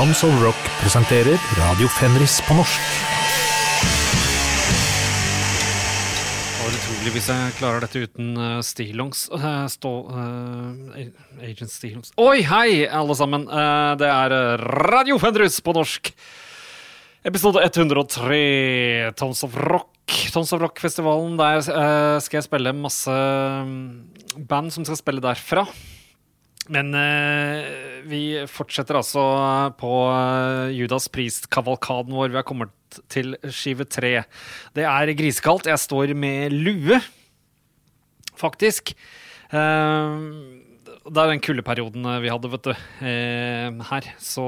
Tons of Rock presenterer Radio Fenris på norsk. Det var utrolig hvis jeg klarer dette uten uh, stillongs. Uh, stå, uh, Agent stillongs Oi, hei, alle sammen! Uh, det er Radio Fenris på norsk. Episode 103, Tons of Rock. Tons of Rock-festivalen. Der skal jeg spille masse mm, band som skal spille derfra. Men uh, vi fortsetter altså på uh, Judas Priest-kavalkaden vår. Vi har kommet til skive tre. Det er grisekaldt. Jeg står med lue, faktisk. Uh, det er den kuldeperioden vi hadde, vet du, her. Så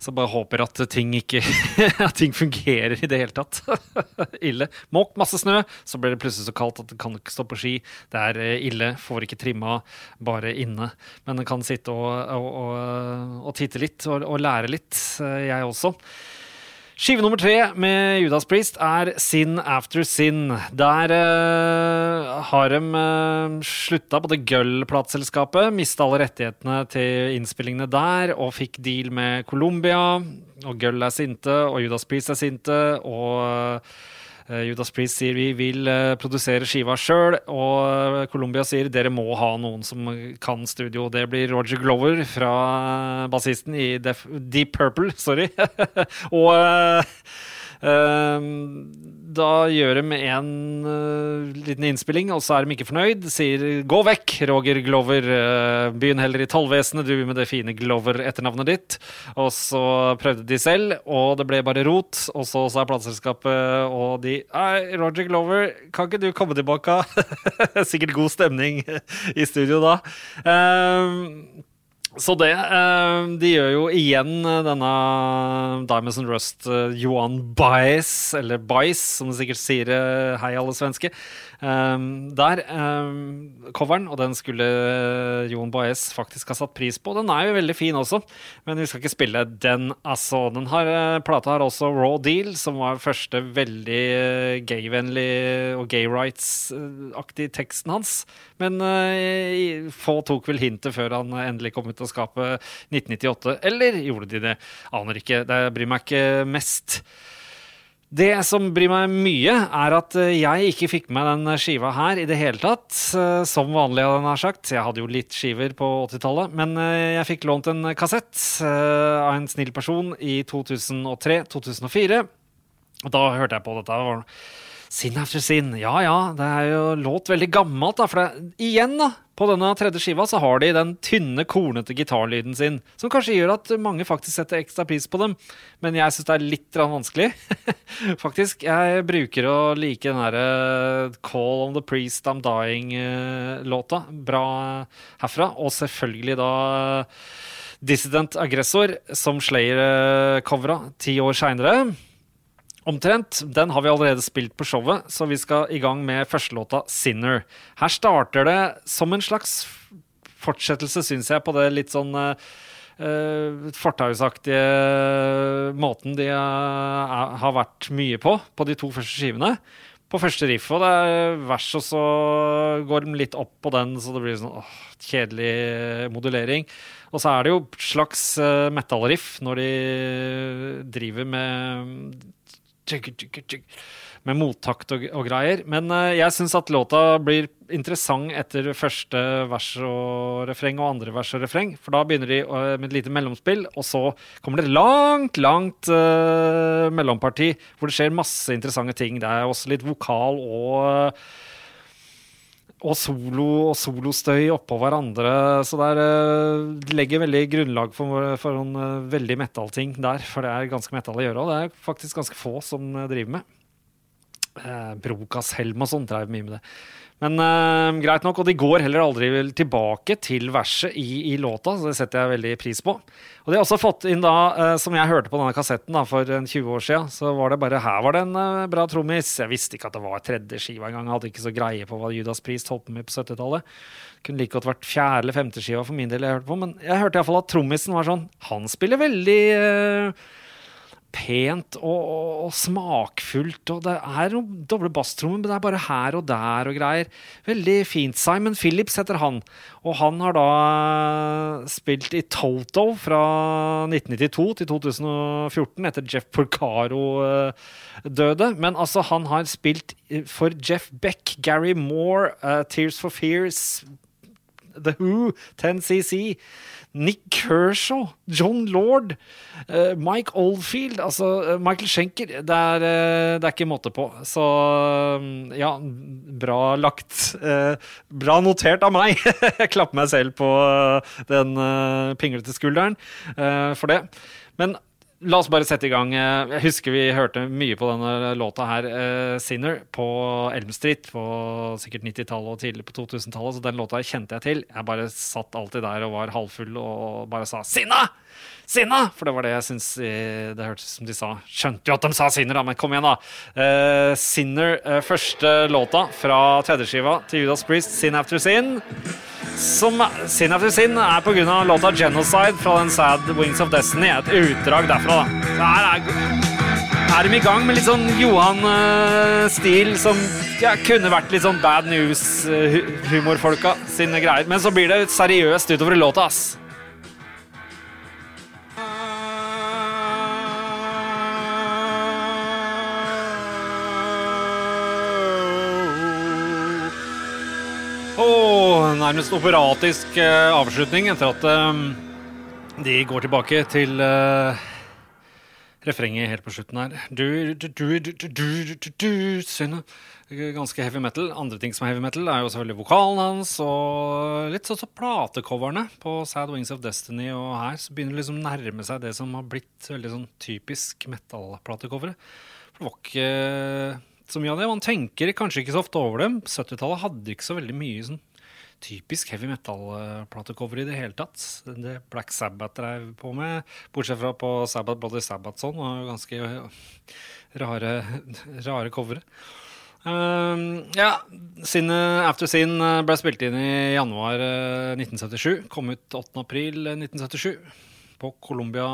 så bare håper at ting ikke At ting fungerer i det hele tatt. ille. Måk, masse snø, så blir det plutselig så kaldt at det kan ikke stå på ski. Det er ille. Får ikke trimma, bare inne. Men en kan sitte og, og, og, og titte litt og, lære litt, jeg også. Skive nummer tre med Judas Priest er Sin After Sin. Der uh, har de uh, slutta på det Gull-plateselskapet. Mista alle rettighetene til innspillingene der og fikk deal med Colombia. Og Gull er sinte, og Judas Priest er sinte, og uh, Judas Priest sier vi vil produsere skiva sjøl, og Colombia sier dere må ha noen som kan studio. Det blir Roger Glover fra bassisten i Def Deep Purple, sorry. og da gjør de en uh, liten innspilling, og så er de ikke fornøyd. Sier 'gå vekk, Roger Glover'. Uh, begynn heller i Tollvesenet, du med det fine Glover-etternavnet ditt. Og så prøvde de selv, og det ble bare rot. Og så sa plateselskapet og de Nei, Roger Glover, kan ikke du komme tilbake? Sikkert god stemning i studio da. Uh, så det De gjør jo igjen denne Diamonds and Rust Johan Baez, eller Baez, som det sikkert sier hei, alle svenske. Der. Coveren, og den skulle Johan Baez faktisk ha satt pris på. Den er jo veldig fin også, men vi skal ikke spille den, altså. Den har, plata har også Raw Deal, som var første veldig gayvennlig og gay rights-aktig teksten hans. Men få tok vel hintet før han endelig kom ut skape 1998. Eller gjorde de det? Aner ikke. Det bryr meg ikke mest. Det som bryr meg mye, er at jeg ikke fikk med den skiva her i det hele tatt. Som vanlig, hadde jeg sagt. Jeg hadde jo litt skiver på 80-tallet. Men jeg fikk lånt en kassett av en snill person i 2003-2004. Da hørte jeg på dette. Sin after sin. Ja ja, det er jo låt veldig gammelt, da. For det, igjen, da, på denne tredje skiva så har de den tynne, kornete gitarlyden sin, som kanskje gjør at mange faktisk setter ekstra pris på dem. Men jeg syns det er litt vanskelig. faktisk. Jeg bruker å like den derre Call on the Priest I'm Dying-låta. Bra herfra. Og selvfølgelig da Dissident Aggressor, som Slayer-covera ti år seinere. Omtrent. Den har vi allerede spilt på showet, så vi skal i gang med førstelåta 'Sinner'. Her starter det som en slags fortsettelse, syns jeg, på det litt sånn uh, fortausaktige måten de uh, har vært mye på på de to første skivene. På første riff, og det er vers, og så går de litt opp på den, så det blir sånn åh, kjedelig modulering. Og så er det jo slags metal-riff når de driver med med mottakt og, og greier. Men uh, jeg syns at låta blir interessant etter første vers og refreng og andre vers og refreng. For da begynner de uh, med et lite mellomspill, og så kommer det langt, langt uh, mellomparti hvor det skjer masse interessante ting. Det er også litt vokal og og solo og solostøy oppå hverandre. Så det de legger veldig grunnlag for, for noen veldig metal-ting der. For det er ganske metal å gjøre, og det er faktisk ganske få som driver med. Uh, Brokas Helm og sånn drev mye med det. Men uh, greit nok, og de går heller aldri tilbake til verset i, i, låta, så det setter jeg veldig pris på. Og de har også fått inn, da, uh, som jeg hørte på denne kassetten da, for 20 år siden, så var det bare her var det en uh, bra trommis. Jeg visste ikke at det var tredje skiva engang, hadde ikke så greie på hva Judas Priest holdt med på 70-tallet. Kunne like godt vært fjerde eller femte skiva for min del jeg hørte på, men jeg hørte iallfall at trommisen var sånn Han spiller veldig pent og, og, og smakfullt. Og det er noen doble basstrommer, men det er bare her og der og greier. Veldig fint. Simon Phillips heter han. Og han har da spilt i Toto fra 1992 til 2014, etter Jeff Porcaro døde. Men altså, han har spilt for Jeff Beck, Gary Moore, uh, Tears for Fears, The Who, 10CC. Nick Kershaw, John Lord, uh, Mike Oldfield, altså uh, Michael Schenker. Det er, uh, det er, ikke måte på. Så ja, bra lagt. bra notert av meg. Jeg klapper meg selv på den pinglete skulderen for det. Men La oss bare sette i gang. Jeg husker vi hørte mye på denne låta her, uh, 'Sinner', på Elm Street på sikkert 90-tallet og tidlig på 2000-tallet. Så den låta kjente jeg til. Jeg bare satt alltid der og var halvfull og bare sa 'Sinna! Sinna!' For det var det jeg syns det hørtes som de sa. Skjønte jo at de sa 'Sinner', da, men kom igjen, da. Uh, 'Sinner', uh, første låta fra tredjeskiva til Judas Priest, 'Sin After Sin' som Sin After Sin er pga. låta 'Genocide' fra den Sad Wings of Destiny. Et utdrag derfra. da. Så her er, er de i gang med litt sånn Johan-stil, som ja, kunne vært litt sånn Bad News-humorfolka sine greier. Men så blir det seriøst utover i låta, ass. Nærmest operatisk uh, avslutning etter at uh, de går tilbake til uh, refrenget helt på slutten her. Du, du, du, Ganske heavy metal. Andre ting som er heavy metal, er jo selvfølgelig vokalen hans og litt sånn som platecoverne på Sad Wings of Destiny. Og her så begynner det liksom å nærme seg det som har blitt veldig sånn typisk metal-platecovere. For det var ikke så mye av det. Man tenker kanskje ikke så ofte over dem. 70-tallet hadde ikke så veldig mye sånn typisk heavy metal-platecover i det hele tatt. Det Black Sabbath drev på med, bortsett fra på Sabbath Bloody Sabbath sånn, var ganske rare, rare covere. Uh, ja, sin After Sin ble spilt inn i januar 1977. Kom ut 8. april 1977 på Columbia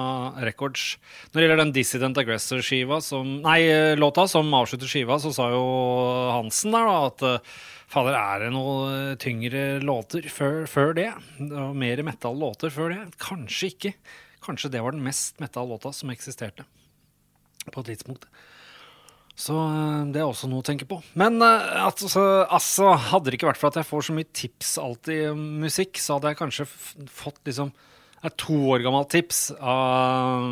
Records. Når det gjelder den Dissident Aggressor-skiva Nei, låta som avslutter skiva, så sa jo Hansen der da at Fader, er det noe tyngre låter før, før det? Og mer metal-låter før det? Kanskje ikke. Kanskje det var den mest metal-låta som eksisterte på et tidspunkt. Så eh, det er også noe å tenke på. Men altså, altså, hadde det ikke vært for at jeg får så mye tips alltid om musikk, så hadde jeg kanskje fått liksom et to år gammelt tips av,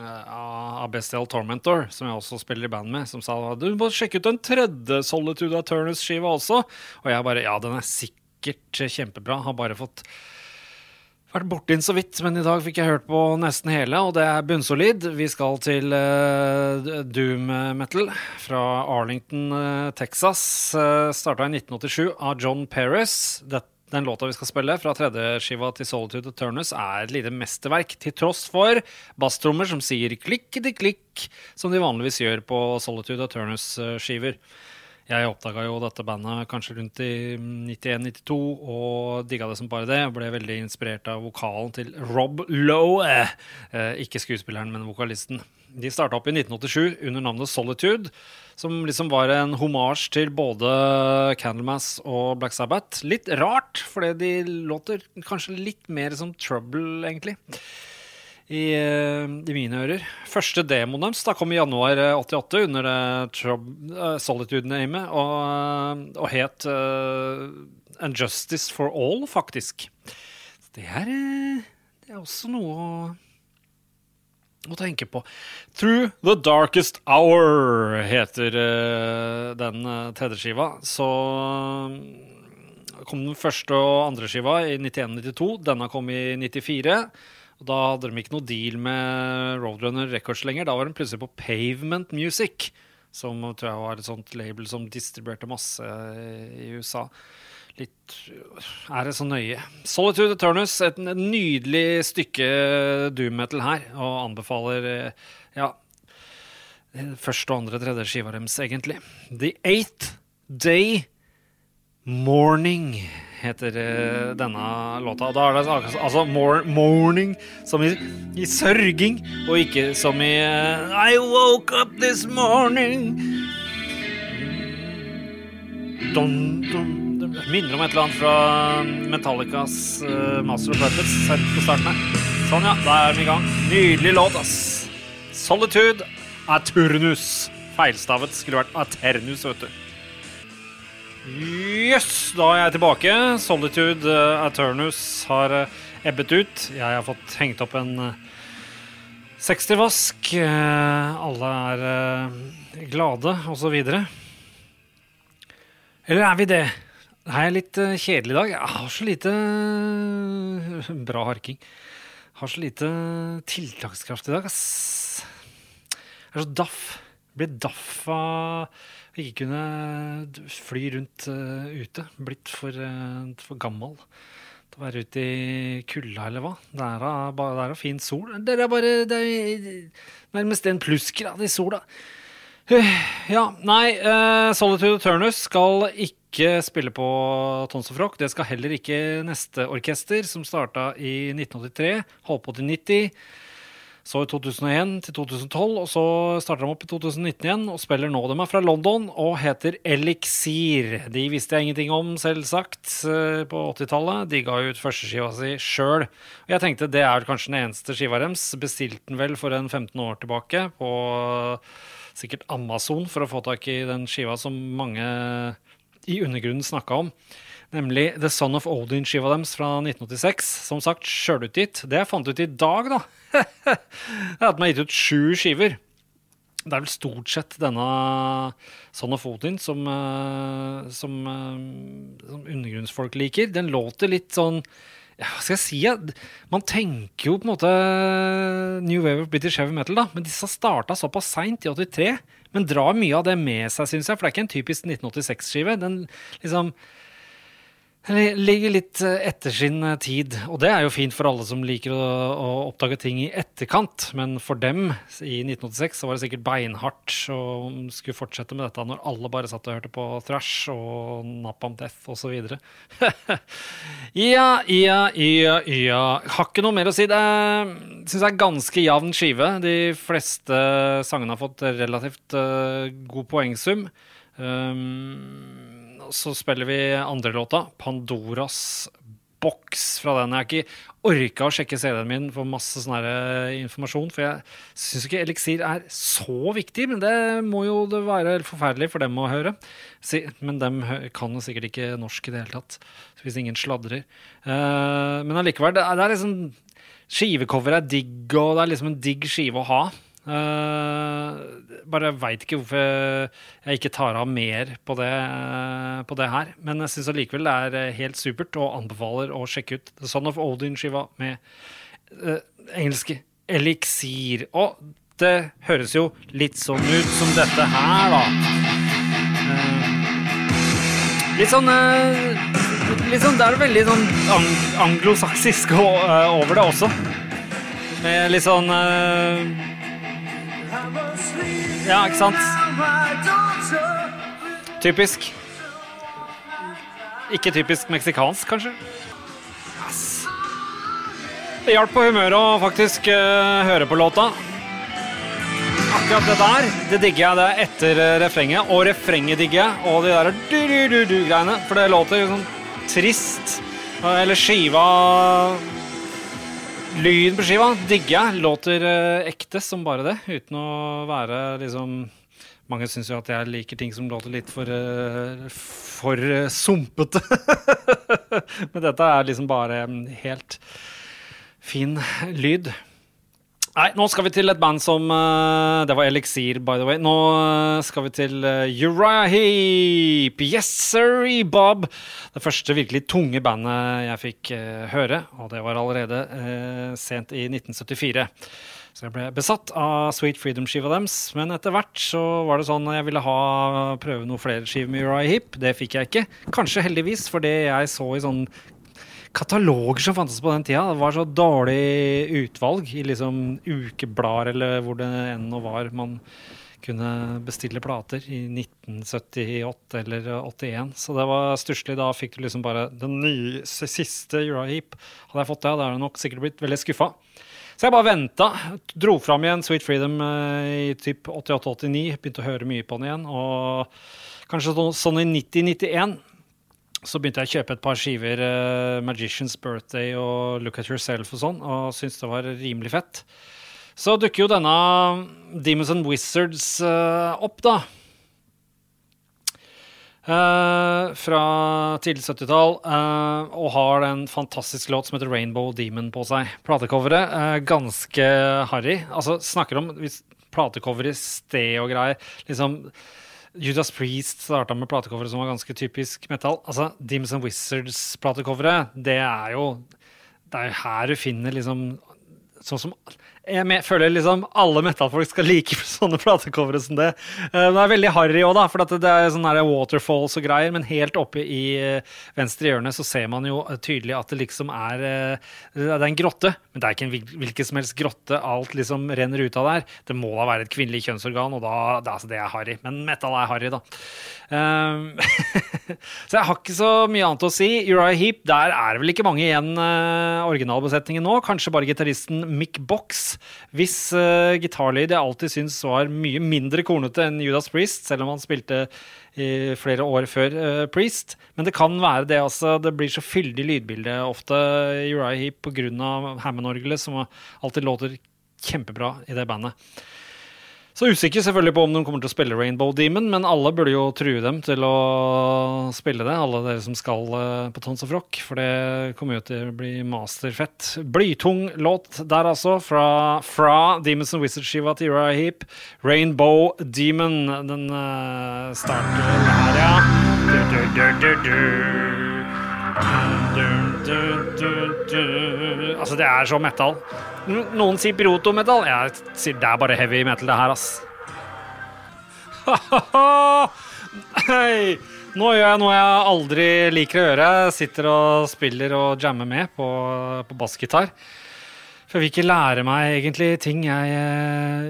av Bestial Tormentor, som jeg også spiller i band med, som sa du må sjekke ut den tredje Solitude av Turners-skiva også. Og jeg bare ja, den er sikkert kjempebra. Har bare fått vært borti den så vidt, men i dag fikk jeg hørt på nesten hele, og det er bunnsolid. Vi skal til uh, doom metal fra Arlington, uh, Texas. Uh, Starta i 1987 av John Perez. Dette den låta vi skal spille, fra tredjeskiva til Solitude og Turnus, er et lite mesterverk, til tross for basstrommer som sier klikk-klikk, som de vanligvis gjør på Solitude og Turnus-skiver. Jeg oppdaga jo dette bandet kanskje rundt i 91-92 og digga det som bare det. Jeg Ble veldig inspirert av vokalen til Rob Lowe. Eh, ikke skuespilleren, men vokalisten. De starta opp i 1987 under navnet Solitude. Som liksom var en homasj til både Candlemass og Black Sabbath. Litt rart, fordi de låter kanskje litt mer som Trouble, egentlig. I, eh, i mine ører. Første demoen deres da kom i januar 88 under det uh, Solitude-namet, og, og, het uh, Unjustice for All, faktisk. Det er, det er også noe å å tenke på. Through the Darkest Hour heter uh, den uh, tredje skiva. Så kom den første og andre skiva i 91-92. Denne kom i 94. Og da hadde de ikke noe deal med Roadrunner Records lenger. Da var de plutselig på Pavement Music, som tror jeg var et sånt label som distribuerte masse i USA litt Er det så nøye? Solitude Eternus, et nydelig stykke doom metal her, og anbefaler eh, ja første og andre tredje skiva deres, egentlig. The Eighth Day Morning heter eh, denne låta. Og da er det altså, altså morning som i, i sørging, og ikke som i eh, I woke up this morning. Dun, dun. Det minner om et eller annet fra Metallicas uh, Master of Puppets selv på starten her. Sånn, ja. Da er vi i gang. Nydelig låt, ass. Solitude Aturnus. Feilstavet skulle vært Aternus, vet du. Jøss, yes, da er jeg tilbake. Solitude uh, Aternus har uh, ebbet ut. Jeg har fått hengt opp en uh, 60-vask. Uh, alle er glade, osv. Eller er vi det? Er jeg litt kjedelig i dag? Jeg har så lite Bra harking. Jeg Har så lite tiltakskraft i dag, ass. Jeg er så daff. Jeg blir daff av ikke kunne fly rundt uh, ute. Blitt for, uh, for, gammel til å være ute i kulda, eller hva. Det er da fin sol. Det er bare det er nærmest en plussgrad i sola. Uh, ja, nei, Solitude Turnus skal ikke spille på Tons og Frock. Det skal heller ikke neste orkester, som starta i 1983, holdt på til 90. Så i 2001 til 2012, og så starter de opp i 2019 igjen og spiller nå. De er fra London og heter Elixir. De visste jeg ingenting om, selvsagt, eh, på 80-tallet. De ga ut førsteskiva si sjøl. Jeg tenkte det er kanskje den eneste skiva deres. Bestilte den vel for en 15 år tilbake på sikkert Amazon for å få tak i den skiva som mange i undergrunnen snakka om nemlig The Son of Odin-skiva deres fra 1986. Som sagt, sjølutgitt. Det jeg fant ut i dag, da, det er at de har gitt ut sju skiver. Det er vel stort sett denne Son of Odin som, eh, som, eh, som undergrunnsfolk liker. Den låter litt sånn ja, hva skal jeg si? Man tenker jo på en måte New Wave of British Heavy Metal, da. Men disse starta såpass seint, i 83. Men drar mye av det med seg, syns jeg. For det er ikke en typisk 1986-skive. Den liksom ligger litt eh, etter sin eh, tid, og det er jo fint for alle som liker å, å, oppdage ting i etterkant. Men for dem i 1986 så var det sikkert beinhardt å skulle fortsette med dette når alle bare satt og hørte på thrash og Napalm Death osv. ja, ja, ja, ja. Har ikke noe mer å si. Det syns jeg er ganske jevn skive. De fleste sangene har fått relativt uh, god poengsum. Um, så spiller vi andre låta, 'Pandoras boks'. fra den. Jeg har ikke orka å sjekke CD-en min for masse sånn informasjon, for jeg syns ikke eliksir er så viktig, men det må jo det være forferdelig for dem å høre. Men dem kan jo sikkert ikke norsk i det hele tatt, hvis ingen sladrer. Eh, men allikevel, det er liksom Skivecoveret er digg, og det er liksom en digg skive å ha. Uh, bare veit ikke hvorfor jeg ikke tar av mer på det, uh, på det her. Men jeg syns allikevel det er eh, helt supert, og anbefaler å sjekke ut The Son of Odin-skiva med uh, engelske eliksir. Og det høres jo litt sånn ut som dette her, da. litt sånn Litt sånn, Det er veldig sånn ang anglosaksisk over det også. Med litt sånn ja, ikke sant? Typisk. Ikke typisk meksikansk, kanskje. Yes. Det hjalp på humøret å faktisk uh, høre på låta. Akkurat det der det digger jeg. Det er etter uh, refrenget. Og refrenget digger jeg. Og de der du-du-du-du-greiene. For det låter sånn trist. Eller skiva Lyden på skiva digger jeg. Låter uh, ekte som bare det, uten å være liksom Mange syns jo at jeg liker ting som låter litt for, uh, for uh, sumpete. Men dette er liksom bare helt fin lyd. Nei, nå skal vi til et band som uh, Det var Elixir, by the way. Nå uh, skal vi til uh, Uriah. Yes, sir, Bob. Det første virkelig tunge bandet jeg fikk høre, og det var allerede sent i 1974. Så jeg ble besatt av Sweet Freedom-skiva deres. Men etter hvert så var det sånn at jeg ville ha prøve noen flere skiver med Uriah Heap. Det fikk jeg ikke. Kanskje heldigvis, for det jeg så i sånn kataloger som fantes på den tida. Det var så dårlig utvalg i liksom ukeblader eller hvor det enn var man kunne bestille plater i 1978 eller 81. Så det var stusslig. Da fikk du liksom bare den nye, siste Euroheap. Heap. Hadde jeg fått det, hadde jeg nok sikkert blitt veldig skuffa. Så jeg bare venta. Dro fram igjen Sweet Freedom eh, i typ 88-89. Begynte å høre mye på den igjen. Og kanskje sånn i 90-91 så begynte jeg å kjøpe et par skiver uh, Magician's Birthday og Look at Yourself og sånn, og syntes det var rimelig fett. Så dukker jo denne Demons and Wizards uh, opp, da. Uh, fra tidlig 70-tall, uh, og har en fantastisk låt som heter Rainbow Demon på seg. Platecoveret ganske harry. Altså, snakker om platecover i sted og greier. Liksom Judas Priest starta med platecoveret som var ganske typisk metal. Altså, Dims and Wizards-platecoveret, det er jo Det er jo her du finner liksom Sånn som jeg føler liksom alle metallfolk skal like sånne platecovere som det. Eh, det er veldig harry òg, for det er sånne waterfalls og greier. Men helt oppe i eh, venstre hjørne så ser man jo tydelig at det liksom er eh, Det er en grotte, men det er ikke en hvilken som helst grotte. Alt liksom renner ut av der. Det må da være et kvinnelig kjønnsorgan, og da, det, altså, det er harry. Men metal er harry, da. Um, så jeg har ikke så mye annet å si. Uriah Heap, der er vel ikke mange igjen originalbesetningen nå. Kanskje bare gitaristen Mick Box. Hvis uh, gitarlyd jeg alltid syns var mye mindre kornete enn Judas Priest, selv om han spilte i flere år før uh, Priest. Men det kan være det, altså. Det blir så fyldig lydbilde ofte i Uriah Heap pga. Hammond-orgelet, som alltid låter kjempebra i det bandet. Så usikker selvfølgelig på om de kommer til å spille Rainbow Demon, men alle burde jo true dem til å spille det, alle dere som skal uh, på Tons of Rock, for det kommer jo til å bli masterfett. Blytung låt der, altså, fra, fra Demons and Wizards-skiva til Uriah Heap. Rainbow Demon. Den uh, starter her, ja. Du, du, du, Altså, det er så metal. Noen sier proto-metal. Jeg sier det er bare heavy metal, det her, ass. Hei! Nå gjør jeg noe jeg aldri liker å gjøre. Sitter og spiller og jammer med på, på bassgitar. For jeg vil ikke lære meg egentlig ting jeg,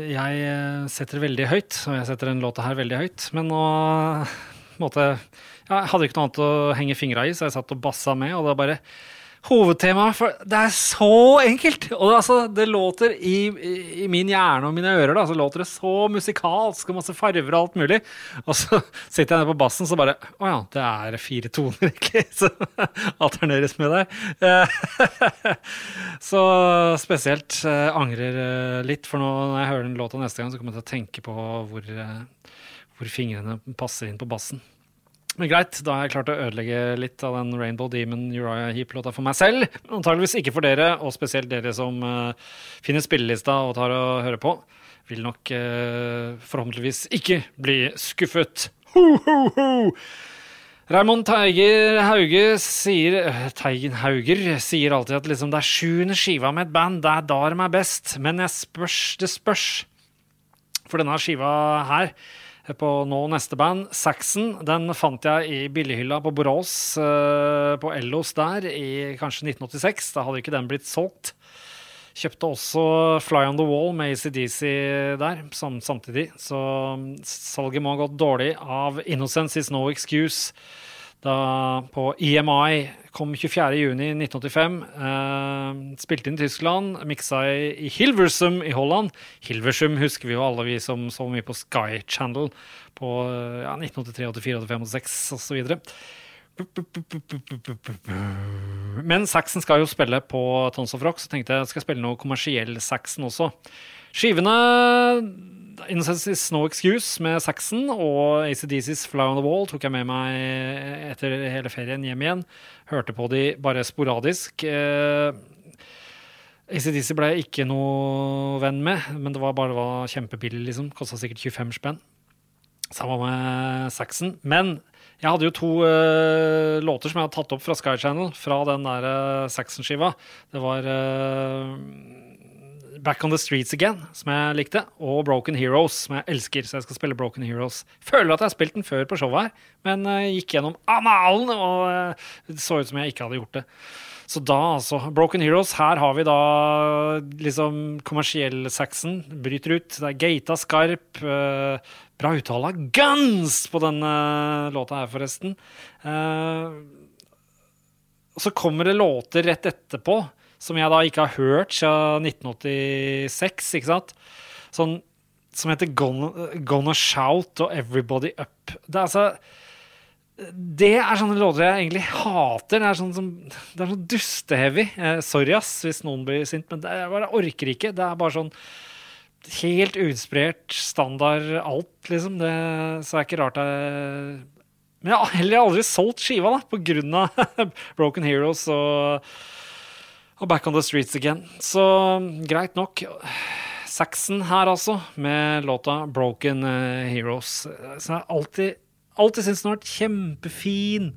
jeg setter veldig høyt. Og jeg setter den låta her veldig høyt. Men nå på en måte, Jeg hadde ikke noe annet å henge fingra i, så jeg satt og bassa med. Og det bare hovedtemaet. For det er så enkelt! Og det, altså, det låter i, i, min hjerne og mine ører da, så låter det så musikalsk og masse farver og alt mulig. Og så sitter jeg nede på bassen så bare Å ja, det er fire toner, egentlig, som alterneres med der. så spesielt uh, angrer uh, litt, for nå, når jeg hører den låta neste gang, så kommer jeg til å tenke på hvor, uh, hvor fingrene passer inn på bassen. Men greit, da har jeg klart å ødelegge litt av den Rainbow Demon Uriah Heap-låta for meg selv. Antageligvis ikke for dere, og spesielt dere som uh, finner spillelista og tar og hører på. Vil nok uh, forhåpentligvis ikke bli skuffet. Ho, ho, ho! Raymond Teiger Hauge sier uh, Teigen Hauger sier alltid at liksom, det er sjuende skiva med et band, det er da de er best. Men jeg spørs, det spørs. For denne skiva her på nå neste band, Saxon. Den fant jeg i billighylla på Borås, uh, på Ellos der, i kanskje 1986. Da hadde ikke den blitt solgt. Kjøpte også Fly on the Wall med ACDC der sam samtidig, så salget må ha gått dårlig av Innocence Is No Excuse da på EMI kom 24.6.1985. Eh, spilte inn i Tyskland, miksa i, Hilversum i Holland. Hilversum husker vi jo alle, vi som så mye på Sky Channel på ja, 1983, 84, 85, 86 osv. Men Saxon skal jo spille på Tons of Rock, så tenkte jeg skal spille noe kommersiell Saxon også. Skivene Innocence is No Excuse med Saxon og ACDCs Fly on the Wall tok jeg med meg etter hele ferien hjem igjen. Hørte på de bare sporadisk. Eh, ACDC ble jeg ikke noe venn med, men det var bare kjempebillig, liksom. Kosta sikkert 25 spenn. Samme med Saxon. Men jeg hadde jo to uh, låter som jeg hadde tatt opp fra Sky Channel, fra den der uh, Saxon-skiva. Det var uh, Back on the Streets Again, som jeg likte, og Broken Heroes, som jeg elsker. Så jeg skal spille Broken Heroes. Føler at jeg har spilt den før på showet her, men uh, gikk gjennom analen, og det så ut som jeg ikke hadde gjort det. Så da, altså. Broken Heroes. Her har vi da liksom kommersiell-saxen. Bryter ut. Det er gata skarp. eh, bra uttale. Guns på denne låta her, forresten. Eh, så kommer det låter rett etterpå som jeg da ikke har hørt siden 1986, ikke sant? Sånn som heter Gonna, Gonna Shout og Everybody Up. Det er altså det er sånne låter jeg egentlig hater. Det er sånn, som, det er sånn dusteheavy. Eh, sorry, ass, hvis noen blir sint, men det, jeg bare orker ikke. Det er bare sånn helt uinspirert standard alt, liksom. Det, så er det ikke rart jeg Men jeg har heller aldri solgt skiva, da, på grunn av Broken Heroes og, og Back on the Streets Again. Så greit nok. Saxon her, altså, med låta Broken eh, Heroes. Som jeg alltid alltid syns den har vært kjempefin.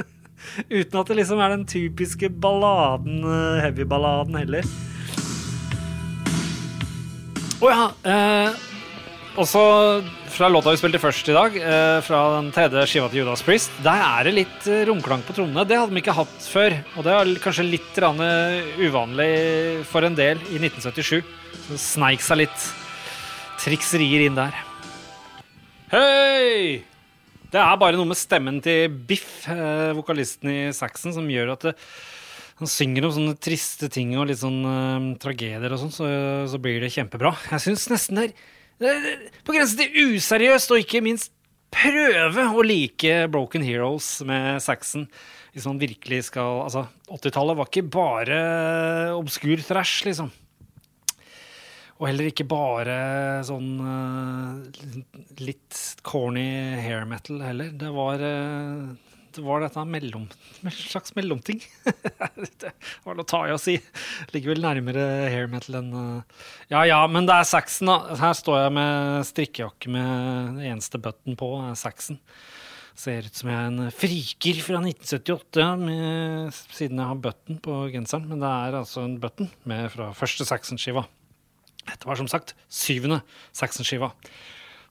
Uten at det liksom er den typiske balladen, eh, heavy-balladen heller. Å ja. Eh, også fra låta vi spilte først i dag, eh, fra den tredje skiva til Judas Priest, der er det litt eh, romklang på trommene. Det hadde de ikke hatt før. Og det er kanskje litt uvanlig for en del i 1977. Så sneik seg litt trikserier inn der. Hei! Det er bare noe med stemmen til Biff, eh, vokalisten i Saxon, som gjør at det, han synger om sånne triste ting og litt sånn eh, tragedier og sånn, så, så blir det kjempebra. Jeg syns nesten det er på grensen til useriøst, og ikke minst prøve å like Broken Heroes med Saxon. Hvis man virkelig skal Altså, 80-tallet var ikke bare obskur thrash, liksom. Og heller ikke bare sånn uh, litt corny hair metal heller. Det var, det var dette mellom, en slags mellomting. det var å ta i å si. Ligger vel nærmere hair metal enn eh, Ja ja, men det er saxen, da. Her står jeg med strikkejakke med den eneste button på, er saxen. Ser ut som jeg er en friker fra 1978, med, siden jeg har button på genseren. Men det er altså en button med fra første Saxon-skiva. Dette var som sagt syvende Saxon-skiva.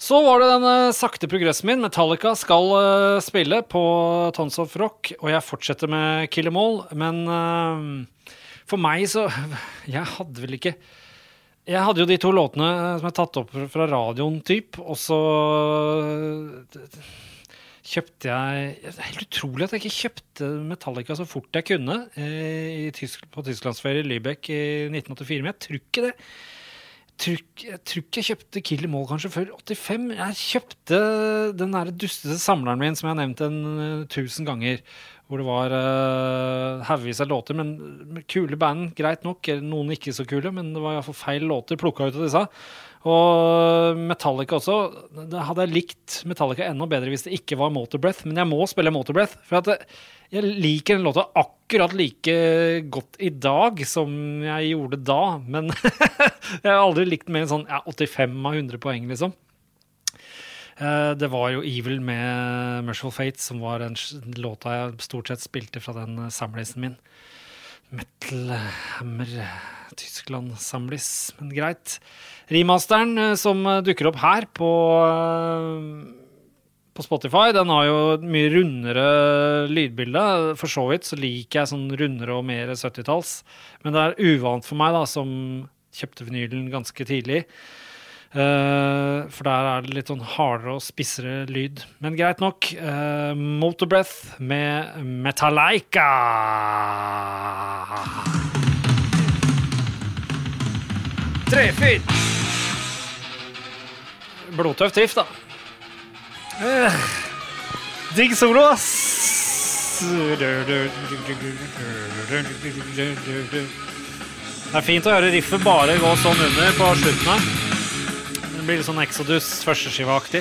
Så var det den eh, sakte progressen min. Metallica skal uh, spille på Tons of Rock, og jeg fortsetter med Kill Em All, men uh, for meg så Jeg hadde vel ikke Jeg hadde jo de to låtene som er tatt opp fra radioen, typ, og så kjøpte jeg Det er helt utrolig at jeg ikke kjøpte Metallica så fort jeg kunne Tysk, på tysklandsferie i Lübeck i 1984, men jeg tror ikke det. Tror, jeg tror ikke jeg kjøpte Killer Mall kanskje før 85. Jeg kjøpte den der dustete samleren min som jeg har nevnt en eh, tusen ganger. Hvor det var uh, av låter, men kule band, greit nok. Noen ikke så kule, men det var iallfall feil låter plukka ut av disse. Og Metallica også. Da hadde jeg likt Metallica enda bedre hvis det ikke var Motorbreath, men jeg må spille Motorbreath. For jeg liker den låta akkurat like godt i dag som jeg gjorde da. Men jeg har aldri likt den mer enn sånn ja, 85 av 100 poeng, liksom. Eh, Det var jo Evil med Merciful Fate som var den låta jeg stort sett spilte fra den samlisen min. Metal Hammer Tyskland-samlis, men greit. Remasteren eh, som eh, dukker opp her på, eh, på Spotify, den har jo et mye rundere lydbilde. For så vidt så liker jeg sånn rundere og mer 70-talls. Men det er uvant for meg, da, som kjøpte vinylen ganske tidlig. Eh, for der er det litt sånn hardere og spissere lyd. Men greit nok. Uh, Motorbreath med Metallica. Trefyr! Blodtøff drift, da. Uh, digg solo, ass. Det er fint å høre riffet bare gå sånn under på slutten her. Det blir litt sånn Exodus førsteskiveaktig.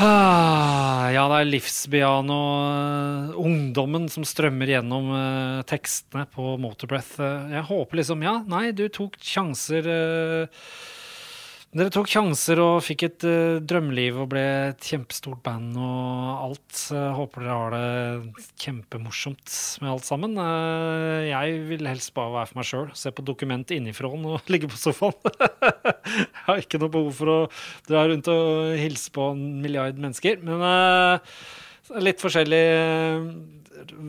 Ah, ja, det er livsbiano og ungdommen som strømmer gjennom eh, tekstene på Motorbreath. Eh, jeg håper liksom Ja, nei, du tok sjanser eh, dere tok sjanser og fikk et uh, drømmeliv og ble et kjempestort band og alt. Uh, håper dere har det kjempemorsomt med alt sammen. Uh, jeg vil helst bare være for meg sjøl, se på dokument innifra og ligge på sofaen. jeg har ikke noe behov for å dra rundt og hilse på en milliard mennesker. Men eh, litt forskjellig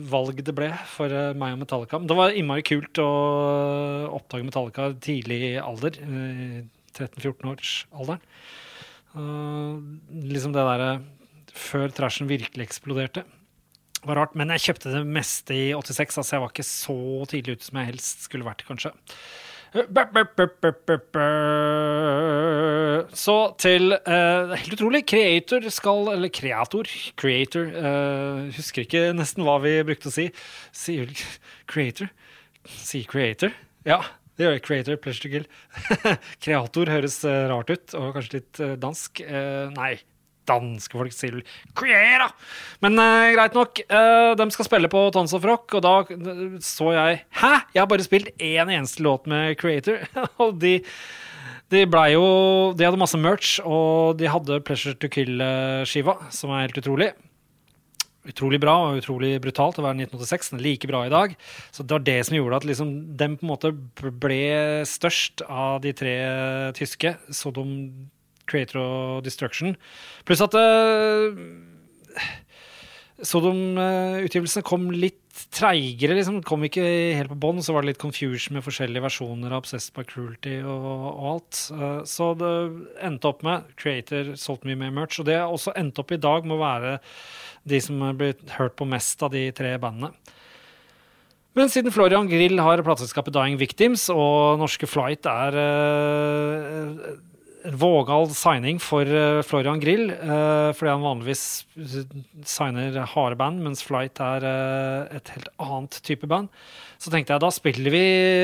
valg det ble for meg og Metallica. Men det var innmari kult å oppdage Metallica tidlig i alder 13-14 års alderen. Eh, liksom det derre før trashen virkelig eksploderte. Det var rart, men jeg kjøpte det meste i 86, altså jeg var ikke så tidlig ute som jeg helst skulle vært, kanskje. Eh, så til uh, Helt utrolig. Creator skal Eller creator, Creator. Uh, husker ikke nesten hva vi brukte å si. Sier creator? Sier creator? Ja det gjør. Creator, pleasure to kill. Kreator høres uh, rart ut, og kanskje litt dansk. nei, danske folk sier vel Creator! Men uh, greit nok. Uh, de skal spille på Tons of Rock, og da så jeg Hæ?! Jeg har bare spilt én eneste låt med Creator. og de, de jo De hadde masse merch, og de hadde Pleasure to Kill-skiva, som er helt utrolig. Utrolig bra og utrolig brutalt å være 1986. Den er like bra i dag. Så det var det som gjorde at liksom, den på en måte ble størst av de tre tyske. Sodom Creator og Destruction. Pluss at uh, Sodom-utgivelsene kom litt treigere. Liksom. Kom ikke helt på bånn. Så var det litt confusion med forskjellige versjoner av Obsessed by Cruelty og, og alt. Uh, så det endte opp med Creator solgte mye mer merch. Og det også endte opp i dag med å være de som har blitt hørt på mest av de tre bandene. Men siden Florian Grill har plateselskapet Dying Victims, og norske Flight er en vågal signing for uh, Florian Grill, uh, fordi han vanligvis signer harde band, mens Flight er uh, et helt annet type band. Så tenkte jeg da spiller vi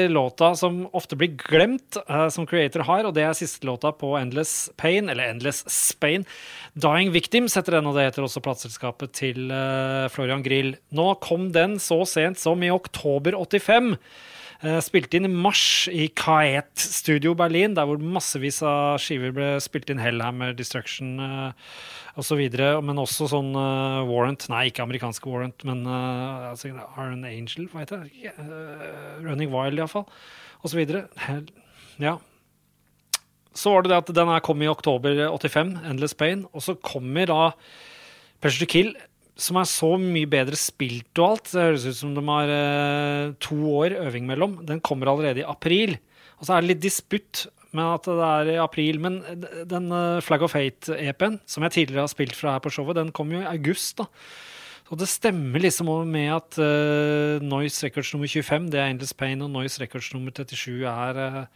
låta som ofte blir glemt, som Creator har, og det er siste låta på Endless Pain, eller Endless Spain. Dying Victims heter den, og det heter også plateselskapet til Florian Grill. Nå kom den så sent som i oktober 85. Uh, spilte inn i mars i Kaet Studio Berlin, der hvor massevis av skiver ble spilt inn. Hellhammer, Destruction osv. Men også sånn uh, Warrant Nei, ikke amerikanske Warrant, men uh, altså, Iron Angel, hva heter det? Running Wild, iallfall. Og videre. Ja. Så var det det at den her kom i oktober 85, Endless Pain. Og så kommer da Pressure to Kill som er så mye bedre spilt og alt. Det høres ut som de har eh, to år øving mellom. Den kommer allerede i april. Og så er det litt disputt med at det er i april. Men den uh, Flag of Hate-EP-en, som jeg tidligere har spilt fra her på showet, den kom jo i august. da. Og det stemmer liksom med at uh, Noise Records nummer 25, det er Endless Pain, og Noise Records nummer 37 er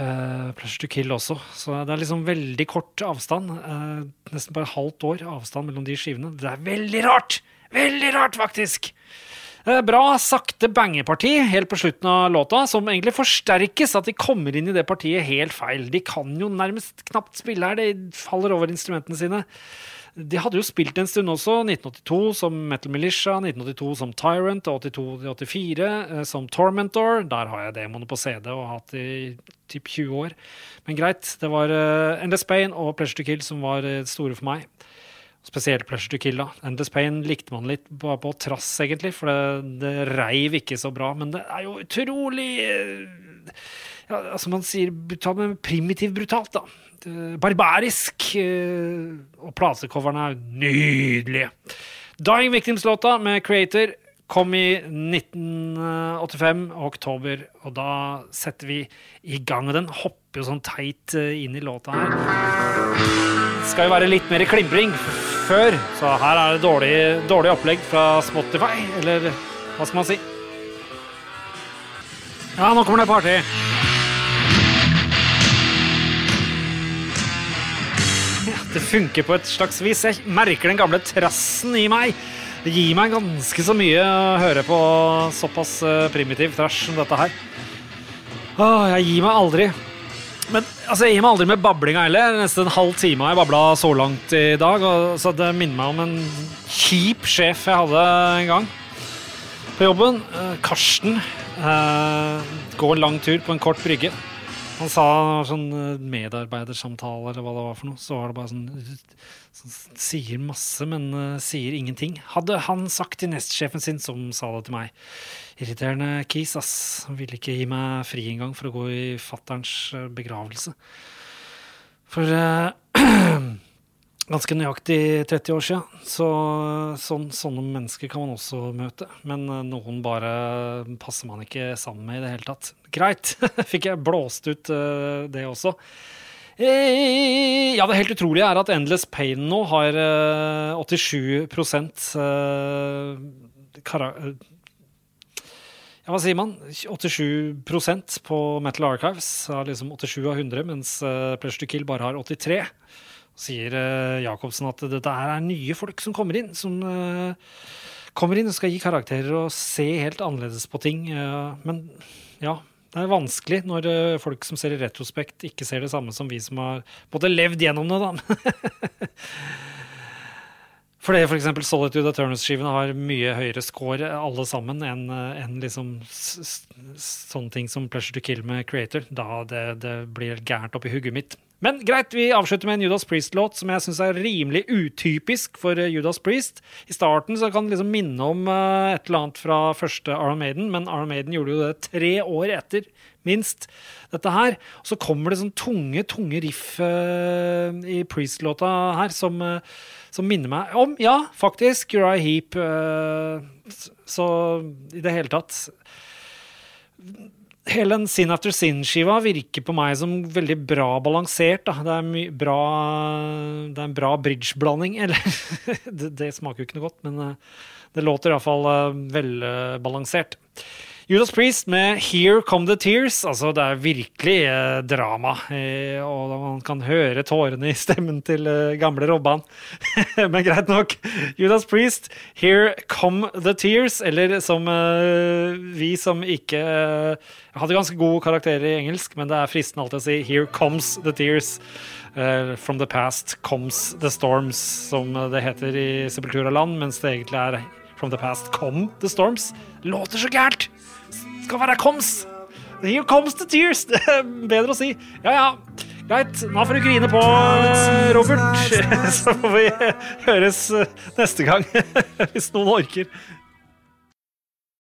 uh, Pleasure to Kill også. Så det er liksom veldig kort avstand. Uh, nesten bare halvt år avstand mellom de skivene. Det er veldig rart! Veldig rart, faktisk! Uh, bra sakte bangeparti helt på slutten av låta, som egentlig forsterkes. At de kommer inn i det partiet helt feil. De kan jo nærmest knapt spille her. De faller over instrumentene sine. De hadde jo spilt en stund også, 1982 som Metal Militia, 1982 som Tyrant, 82-84 eh, som Tormentor. Der har jeg demoene på CD og hatt i typ 20 år. Men greit, det var uh, Endless Pain og Pleasure to Kill som var uh, store for meg. Spesielt Pleasure to Kill. da. Endless Pain likte man litt bare på trass, egentlig, for det, det reiv ikke så bra. Men det er jo utrolig ja, altså Man sier brutalt, men primitivt brutalt, da. Eh, barbarisk. Eh, og platecoverne er nydelige. Dying Victims-låta med Creator kom i 1985, oktober, og da setter vi i gang. Den hopper jo sånn teit eh, inn i låta her. Skal jo være litt mer klimpring før, så her er det dårlig, dårlig opplegg fra Spotify, eller hva skal man si? Ja, nå kommer det party. Det funker på et slags vis. Jeg merker den gamle trassen i meg. Det gir meg ganske så mye å høre på såpass eh, primitiv trash som dette her. Åh, jeg gir meg aldri. Men altså, jeg gir meg aldri med bablinga heller. Nesten en halv time har jeg babla så langt i dag. Og, så det minner meg om en kjip sjef jeg hadde en gang på jobben. Eh, Karsten. Eh, går en lang tur på en kort brygge. Han sa sånn eh, medarbeidersamtale eller hva det var for noe. Så var det bare sånn, sånn Sier masse, men uh, sier ingenting. Hadde han sagt til nestsjefen sin, som sa det til meg Irriterende kis, ass. Han ville ikke gi meg fri engang for å gå i fatterns begravelse. For uh, ganske nøyaktig 30 år siden. Så sånn, sånne mennesker kan man også møte. Men eh, noen bare passer man ikke sammen med i det hele tatt. Greit, fikk jeg blåst ut uh, det også. Eh, ja, det helt utrolige er at Endless Pain nå har eh, 87 eh, kara ja, hva sier man? 87% på Metal Archives har liksom 87 av 100, mens uh, Pleasure to Kill bare har 83. Sier uh, Jacobsen at dette her er nye folk som kommer inn, som uh, kommer inn og skal gi karakterer og se helt annerledes på ting. Uh, men ja, det er vanskelig når folk som ser i retrospekt, ikke ser det samme som vi som har både levd gjennom det, da. Fordi for eksempel Solitude Eternals-skivene har mye høyere score alle sammen enn en liksom sånne ting som Pleasure to Kill med Creator. Da det, det blir gærent oppi hugget mitt. Men greit, vi avslutter med en Judas Priest-låt som jeg syns er rimelig utypisk for eh, Judas Priest. I starten så kan det liksom minne om eh, et eller annet fra første Iron Maiden, men Iron Maiden gjorde jo det tre år etter, minst, dette her. Og så kommer det sånn tunge, tunge riff uh, i Priest-låta her som, uh, som minner meg om, ja, faktisk, Uriah Heap. Uh, så i det hele tatt Hele den Sin After Sin-skiva virker på meg som veldig bra balansert. Da. Det, er bra, det er en bra bridge-blanding. Eller det, det smaker jo ikke noe godt, men eh, det låter iallfall uh, velbalansert. Judas Priest med 'Here Come The Tears'. Altså, det er virkelig eh, drama. Eh, og man kan høre tårene i stemmen til eh, gamle Robban. Men greit nok. Judas Priest, 'Here Come The Tears'. Eller som eh, vi som ikke eh, hadde ganske gode karakterer i engelsk, men det er fristende alltid å si 'Here Comes The Tears'. Eh, from the past comes the storms, som det heter i Sepultura-land, mens det egentlig er From the past come the storms. Låter så gærent! Skal være koms. Here comes the tears! Bedre å si. Ja, ja. Greit. Nå får du grine på, Robert. Så får vi høres neste gang, hvis noen orker.